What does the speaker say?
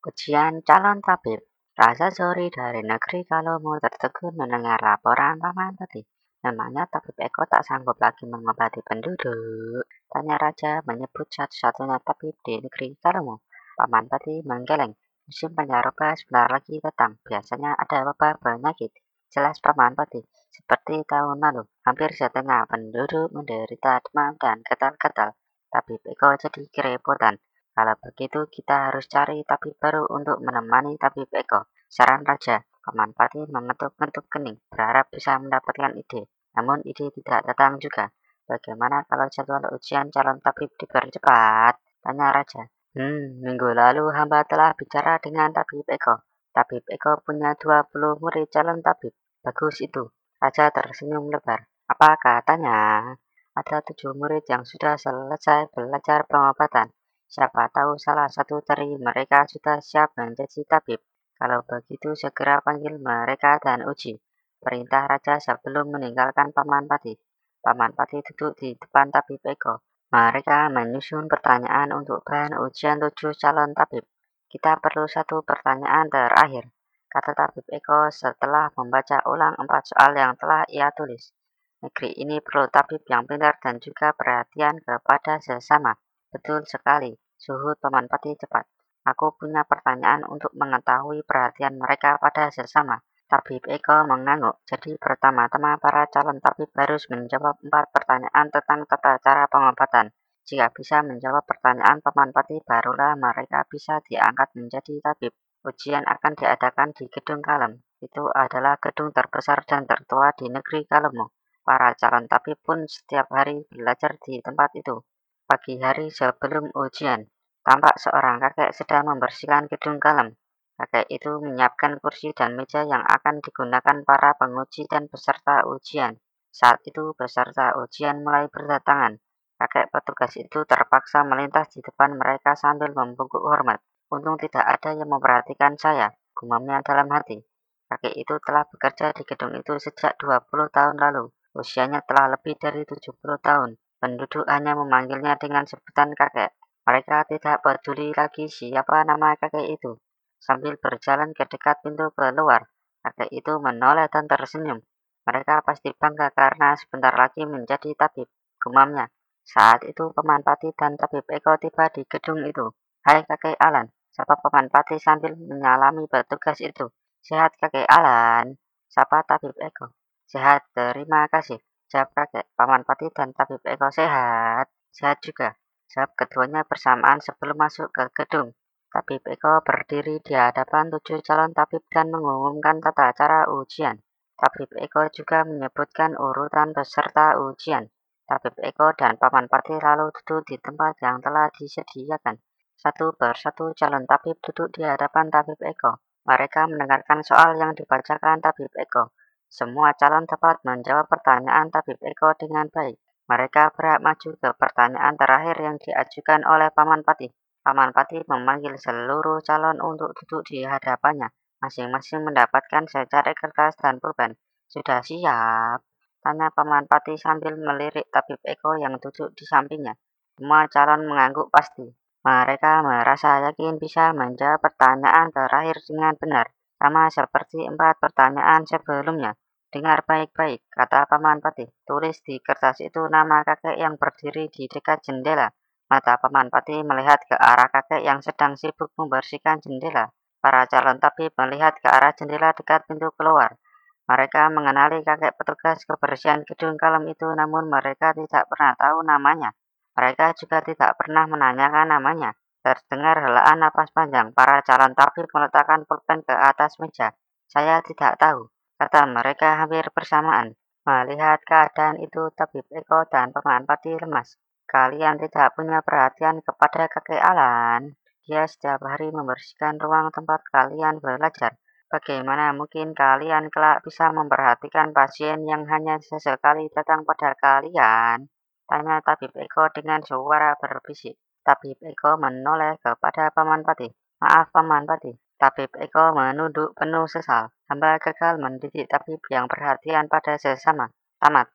Ujian calon tabib. Rasa sorry dari negeri kalau mau tertegun mendengar laporan Paman Pati. Namanya tabib Eko tak sanggup lagi mengobati penduduk. Tanya Raja menyebut satu-satunya tabib di negeri Kalomo. Paman Pati menggeleng. Musim pancaroba sebentar lagi datang. Biasanya ada wabah penyakit. Jelas Paman Pati. Seperti tahun lalu, hampir setengah penduduk menderita demam dan gatal-gatal. Tabib Eko jadi kerepotan. Kalau begitu kita harus cari tabib baru untuk menemani tabib Eko. Saran Raja, Paman Pati mengetuk-ngetuk kening, berharap bisa mendapatkan ide. Namun ide tidak datang juga. Bagaimana kalau jadwal ujian calon tabib dipercepat? Tanya Raja. Hmm, minggu lalu hamba telah bicara dengan tabib Eko. Tabib Eko punya 20 murid calon tabib. Bagus itu. Raja tersenyum lebar. Apa katanya? Ada tujuh murid yang sudah selesai belajar pengobatan. Siapa tahu salah satu dari mereka sudah siap menjadi tabib. Kalau begitu segera panggil mereka dan uji. Perintah raja sebelum meninggalkan Paman Pati. Paman Pati duduk di depan tabib Eko. Mereka menyusun pertanyaan untuk bahan ujian tujuh calon tabib. Kita perlu satu pertanyaan terakhir, kata tabib Eko setelah membaca ulang empat soal yang telah ia tulis. Negeri ini perlu tabib yang pintar dan juga perhatian kepada sesama. Betul sekali, suhut Paman Pati cepat. Aku punya pertanyaan untuk mengetahui perhatian mereka pada sesama. Tabib Eko mengangguk. Jadi pertama-tama para calon tabib harus menjawab empat pertanyaan tentang tata cara pengobatan. Jika bisa menjawab pertanyaan Paman Pati, barulah mereka bisa diangkat menjadi tabib. Ujian akan diadakan di Gedung Kalem. Itu adalah gedung terbesar dan tertua di negeri Kalemo. Para calon tabib pun setiap hari belajar di tempat itu. Pagi hari sebelum ujian, tampak seorang kakek sedang membersihkan gedung kalem. Kakek itu menyiapkan kursi dan meja yang akan digunakan para penguji dan peserta ujian. Saat itu peserta ujian mulai berdatangan. Kakek petugas itu terpaksa melintas di depan mereka sambil membungkuk hormat. Untung tidak ada yang memperhatikan saya, gumamnya dalam hati. Kakek itu telah bekerja di gedung itu sejak 20 tahun lalu. Usianya telah lebih dari 70 tahun. Penduduk hanya memanggilnya dengan sebutan kakek. Mereka tidak peduli lagi siapa nama kakek itu. Sambil berjalan ke dekat pintu keluar, kakek itu menoleh dan tersenyum. Mereka pasti bangga karena sebentar lagi menjadi tabib, gumamnya. Saat itu Paman Pati dan tabib Eko tiba di gedung itu. Hai kakek Alan, sapa Paman Pati sambil menyalami petugas itu. Sehat kakek Alan, sapa tabib Eko. Sehat, terima kasih. Jawab kakek, Paman Pati dan Tabib Eko sehat. Sehat juga. Jawab keduanya bersamaan sebelum masuk ke gedung. Tabib Eko berdiri di hadapan tujuh calon tabib dan mengumumkan tata cara ujian. Tabib Eko juga menyebutkan urutan peserta ujian. Tabib Eko dan Paman Pati lalu duduk di tempat yang telah disediakan. Satu persatu calon tabib duduk di hadapan Tabib Eko. Mereka mendengarkan soal yang dibacakan Tabib Eko. Semua calon dapat menjawab pertanyaan tabib Eko dengan baik. Mereka berhak maju ke pertanyaan terakhir yang diajukan oleh Paman Pati. Paman Pati memanggil seluruh calon untuk duduk di hadapannya. Masing-masing mendapatkan secari kertas dan pulpen. Sudah siap? Tanya Paman Pati sambil melirik tabib Eko yang duduk di sampingnya. Semua calon mengangguk pasti. Mereka merasa yakin bisa menjawab pertanyaan terakhir dengan benar sama seperti empat pertanyaan sebelumnya. Dengar baik-baik, kata Paman Pati. Tulis di kertas itu nama kakek yang berdiri di dekat jendela. Mata Paman Pati melihat ke arah kakek yang sedang sibuk membersihkan jendela. Para calon tabib melihat ke arah jendela dekat pintu keluar. Mereka mengenali kakek petugas kebersihan gedung kalem itu, namun mereka tidak pernah tahu namanya. Mereka juga tidak pernah menanyakan namanya. Terdengar helaan napas panjang. Para calon tabib meletakkan pulpen ke atas meja. Saya tidak tahu, kata mereka hampir bersamaan. Melihat keadaan itu, tabib Eko dan Paman Pati lemas. Kalian tidak punya perhatian kepada kakek Alan. Dia setiap hari membersihkan ruang tempat kalian belajar. Bagaimana mungkin kalian kelak bisa memperhatikan pasien yang hanya sesekali datang pada kalian? Tanya tabib Eko dengan suara berbisik. Tabib Eko menoleh kepada Paman Pati. Maaf Paman Pati. Tabib Eko menunduk penuh sesal. Hamba gagal mendidik tabib yang perhatian pada sesama. Tamat.